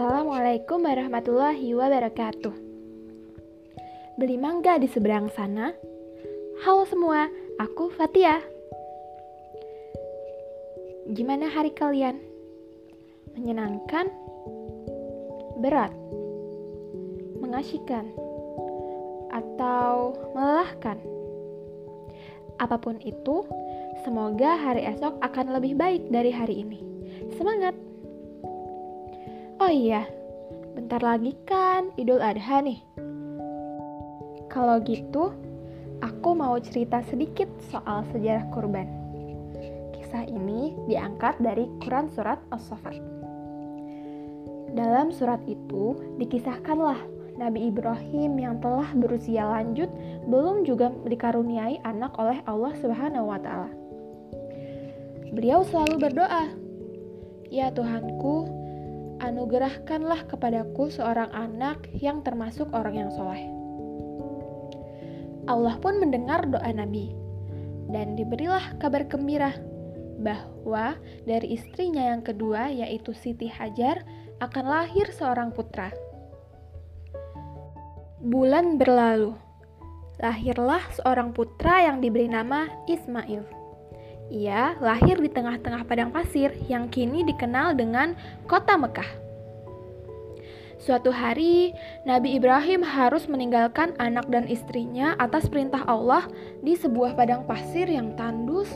Assalamualaikum warahmatullahi wabarakatuh. Beli mangga di seberang sana. Halo semua, aku Fatia. Gimana hari kalian? Menyenangkan? Berat? Mengasyikan? Atau melelahkan? Apa pun itu, semoga hari esok akan lebih baik dari hari ini. Semangat! Oh iya, bentar lagi kan Idul Adha nih. Kalau gitu, aku mau cerita sedikit soal sejarah kurban. Kisah ini diangkat dari Quran Surat As-Safat. Dalam surat itu dikisahkanlah Nabi Ibrahim yang telah berusia lanjut belum juga dikaruniai anak oleh Allah Subhanahu wa taala. Beliau selalu berdoa, "Ya Tuhanku, anugerahkanlah kepadaku seorang anak yang termasuk orang yang soleh." Allah pun mendengar doa Nabi, dan diberilah kabar gembira bahwa dari istrinya yang kedua, yaitu Siti Hajar, akan lahir seorang putra. Bulan berlalu, lahirlah seorang putra yang diberi nama Ismail. Ia lahir di tengah-tengah padang pasir yang kini dikenal dengan kota Mekah. Suatu hari, Nabi Ibrahim harus meninggalkan anak dan istrinya atas perintah Allah di sebuah padang pasir yang tandus,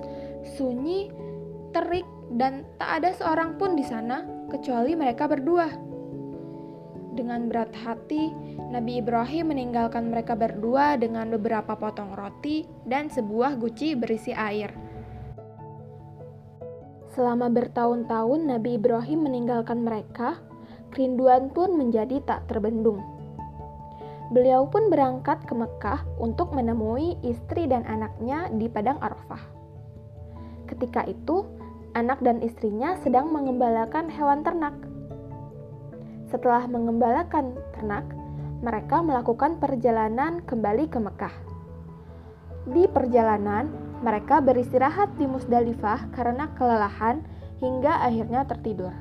sunyi, terik, dan tak ada seorang pun di sana kecuali mereka berdua. Dengan berat hati, Nabi Ibrahim meninggalkan mereka berdua dengan beberapa potong roti dan sebuah guci berisi air. Selama bertahun-tahun Nabi Ibrahim meninggalkan mereka, kerinduan pun menjadi tak terbendung. Beliau pun berangkat ke Mekah untuk menemui istri dan anaknya di Padang Arafah. Ketika itu, anak dan istrinya sedang mengembalakan hewan ternak setelah mengembalakan ternak, mereka melakukan perjalanan kembali ke Mekah. Di perjalanan, mereka beristirahat di Musdalifah karena kelelahan hingga akhirnya tertidur.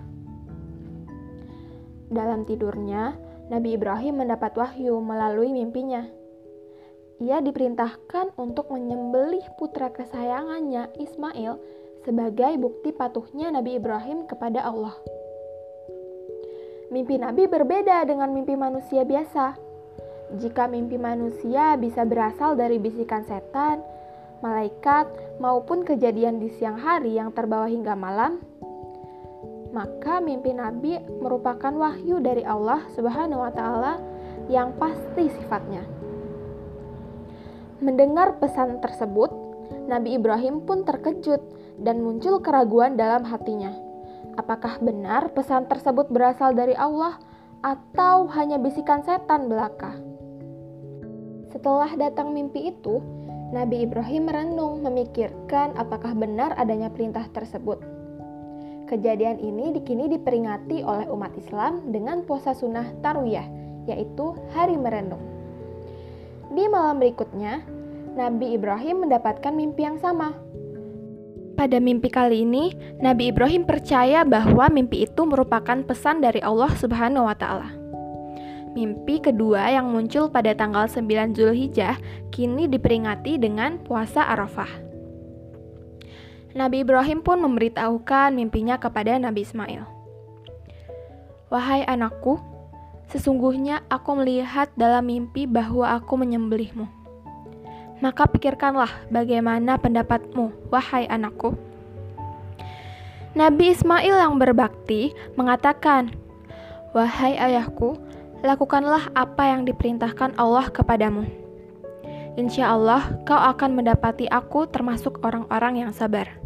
Dalam tidurnya, Nabi Ibrahim mendapat wahyu melalui mimpinya. Ia diperintahkan untuk menyembelih putra kesayangannya Ismail sebagai bukti patuhnya Nabi Ibrahim kepada Allah. Mimpi Nabi berbeda dengan mimpi manusia biasa. Jika mimpi manusia bisa berasal dari bisikan setan, malaikat, maupun kejadian di siang hari yang terbawa hingga malam, maka mimpi Nabi merupakan wahyu dari Allah Subhanahu wa Ta'ala yang pasti sifatnya. Mendengar pesan tersebut, Nabi Ibrahim pun terkejut dan muncul keraguan dalam hatinya apakah benar pesan tersebut berasal dari Allah atau hanya bisikan setan belaka. Setelah datang mimpi itu, Nabi Ibrahim merenung memikirkan apakah benar adanya perintah tersebut. Kejadian ini dikini diperingati oleh umat Islam dengan puasa sunnah tarwiyah, yaitu hari merenung. Di malam berikutnya, Nabi Ibrahim mendapatkan mimpi yang sama, pada mimpi kali ini, Nabi Ibrahim percaya bahwa mimpi itu merupakan pesan dari Allah Subhanahu wa taala. Mimpi kedua yang muncul pada tanggal 9 Zulhijjah kini diperingati dengan puasa Arafah. Nabi Ibrahim pun memberitahukan mimpinya kepada Nabi Ismail. Wahai anakku, sesungguhnya aku melihat dalam mimpi bahwa aku menyembelihmu maka pikirkanlah bagaimana pendapatmu, wahai anakku. Nabi Ismail yang berbakti mengatakan, "Wahai ayahku, lakukanlah apa yang diperintahkan Allah kepadamu. Insya Allah, kau akan mendapati aku termasuk orang-orang yang sabar."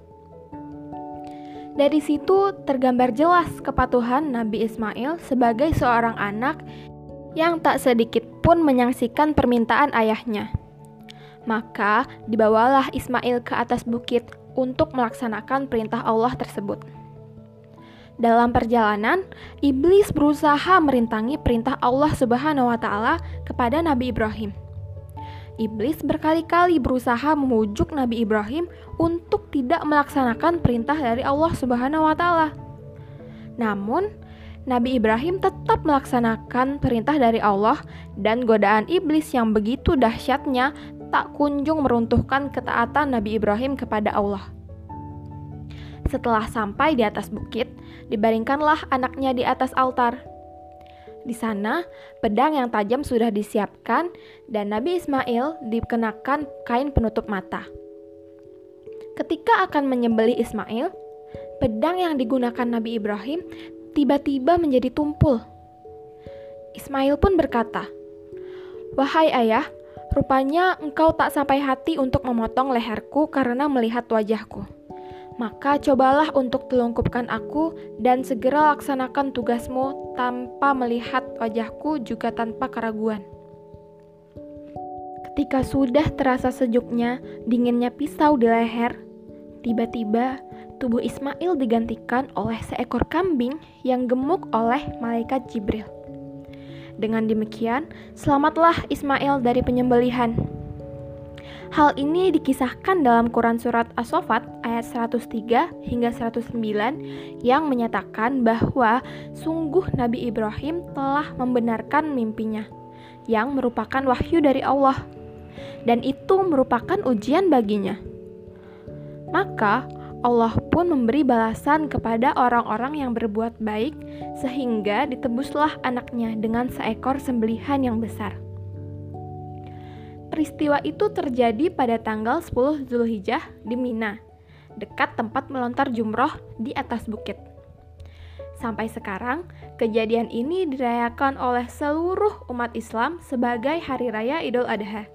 Dari situ tergambar jelas kepatuhan Nabi Ismail sebagai seorang anak yang tak sedikit pun menyaksikan permintaan ayahnya. Maka dibawalah Ismail ke atas bukit untuk melaksanakan perintah Allah tersebut. Dalam perjalanan, iblis berusaha merintangi perintah Allah Subhanahu wa taala kepada Nabi Ibrahim. Iblis berkali-kali berusaha memujuk Nabi Ibrahim untuk tidak melaksanakan perintah dari Allah Subhanahu wa taala. Namun, Nabi Ibrahim tetap melaksanakan perintah dari Allah dan godaan iblis yang begitu dahsyatnya tak kunjung meruntuhkan ketaatan Nabi Ibrahim kepada Allah. Setelah sampai di atas bukit, dibaringkanlah anaknya di atas altar. Di sana, pedang yang tajam sudah disiapkan dan Nabi Ismail dikenakan kain penutup mata. Ketika akan menyembelih Ismail, pedang yang digunakan Nabi Ibrahim tiba-tiba menjadi tumpul. Ismail pun berkata, "Wahai ayah, rupanya engkau tak sampai hati untuk memotong leherku karena melihat wajahku." Maka cobalah untuk telungkupkan aku dan segera laksanakan tugasmu tanpa melihat wajahku juga tanpa keraguan. Ketika sudah terasa sejuknya, dinginnya pisau di leher, tiba-tiba tubuh Ismail digantikan oleh seekor kambing yang gemuk oleh malaikat Jibril. Dengan demikian, selamatlah Ismail dari penyembelihan. Hal ini dikisahkan dalam Quran Surat As-Sofat ayat 103 hingga 109 yang menyatakan bahwa sungguh Nabi Ibrahim telah membenarkan mimpinya yang merupakan wahyu dari Allah dan itu merupakan ujian baginya. Maka Allah pun memberi balasan kepada orang-orang yang berbuat baik sehingga ditebuslah anaknya dengan seekor sembelihan yang besar. Peristiwa itu terjadi pada tanggal 10 Zulhijjah di Mina, dekat tempat melontar jumroh di atas bukit. Sampai sekarang, kejadian ini dirayakan oleh seluruh umat Islam sebagai Hari Raya Idul Adha.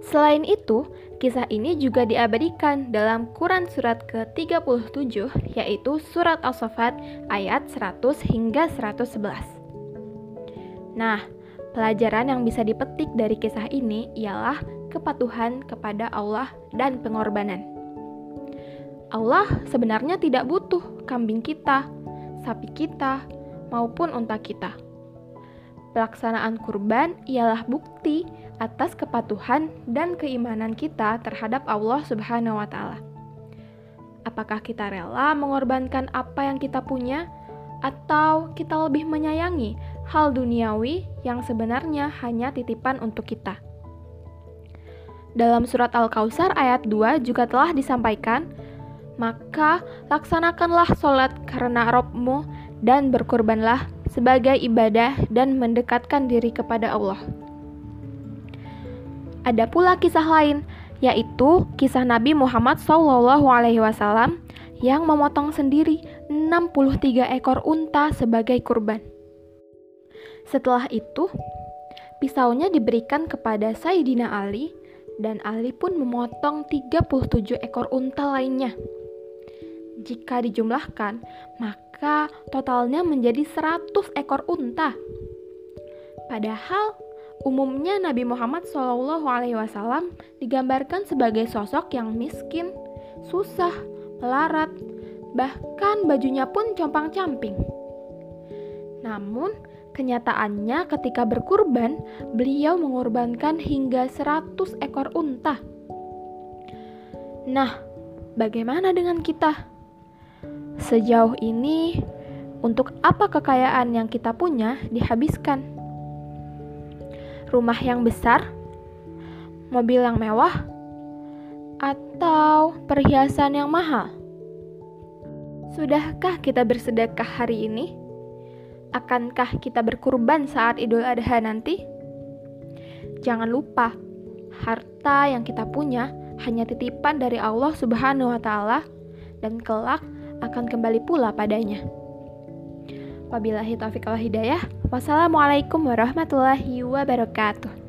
Selain itu, kisah ini juga diabadikan dalam Quran surat ke-37 yaitu surat Al-Safat ayat 100 hingga 111. Nah, Pelajaran yang bisa dipetik dari kisah ini ialah kepatuhan kepada Allah dan pengorbanan. Allah sebenarnya tidak butuh kambing kita, sapi kita, maupun unta kita. Pelaksanaan kurban ialah bukti atas kepatuhan dan keimanan kita terhadap Allah Subhanahu wa Ta'ala. Apakah kita rela mengorbankan apa yang kita punya, atau kita lebih menyayangi hal duniawi yang sebenarnya hanya titipan untuk kita. Dalam surat Al-Kausar ayat 2 juga telah disampaikan, maka laksanakanlah sholat karena Robmu dan berkorbanlah sebagai ibadah dan mendekatkan diri kepada Allah. Ada pula kisah lain, yaitu kisah Nabi Muhammad SAW yang memotong sendiri 63 ekor unta sebagai kurban. Setelah itu, pisaunya diberikan kepada Sayyidina Ali dan Ali pun memotong 37 ekor unta lainnya. Jika dijumlahkan, maka totalnya menjadi 100 ekor unta. Padahal umumnya Nabi Muhammad SAW digambarkan sebagai sosok yang miskin, susah, melarat, bahkan bajunya pun compang-camping. Namun, Kenyataannya ketika berkurban, beliau mengorbankan hingga 100 ekor unta. Nah, bagaimana dengan kita? Sejauh ini, untuk apa kekayaan yang kita punya dihabiskan? Rumah yang besar, mobil yang mewah, atau perhiasan yang mahal? Sudahkah kita bersedekah hari ini? Akankah kita berkurban saat Idul Adha nanti? Jangan lupa, harta yang kita punya hanya titipan dari Allah Subhanahu wa taala dan kelak akan kembali pula padanya. Wabillahi taufiq wal hidayah. Wassalamualaikum warahmatullahi wabarakatuh.